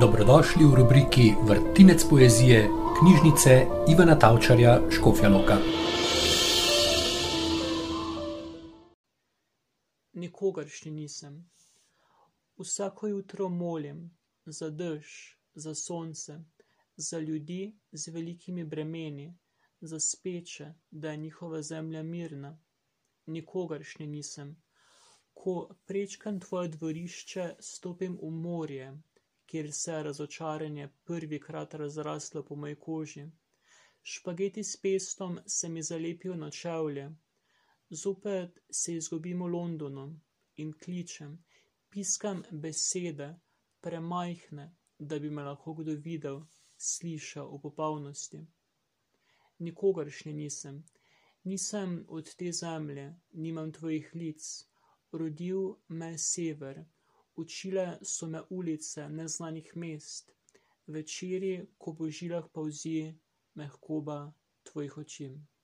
Dobrodošli v rubriki Vrtinec poezije knjižnice Ivana Tavčarja Škofja Loka. Nikogaršnji nisem. Vsako jutro molim za dež, za sonce, za ljudi z velikimi bremeni, za speče, da je njihova zemlja mirna. Nikogaršnji nisem. Ko prečkam tvoje dvorišče, stopim v morje, kjer se je razočaranje prvikrat razraslo po moji koži. Špageti s pestom se mi zalepijo na čevlje. Zopet se izgubim v Londonu in kličem, piskam besede, premajhne, da bi me lahko kdo videl, slišal v popolnosti. Nikogaršnji nisem. Nisem od te zemlje, nimam tvojih lic. Rodil me sever. Učile so me ulice neznanih mest, večeri, ko po žilah polzi mehkoba tvojih oči. thank you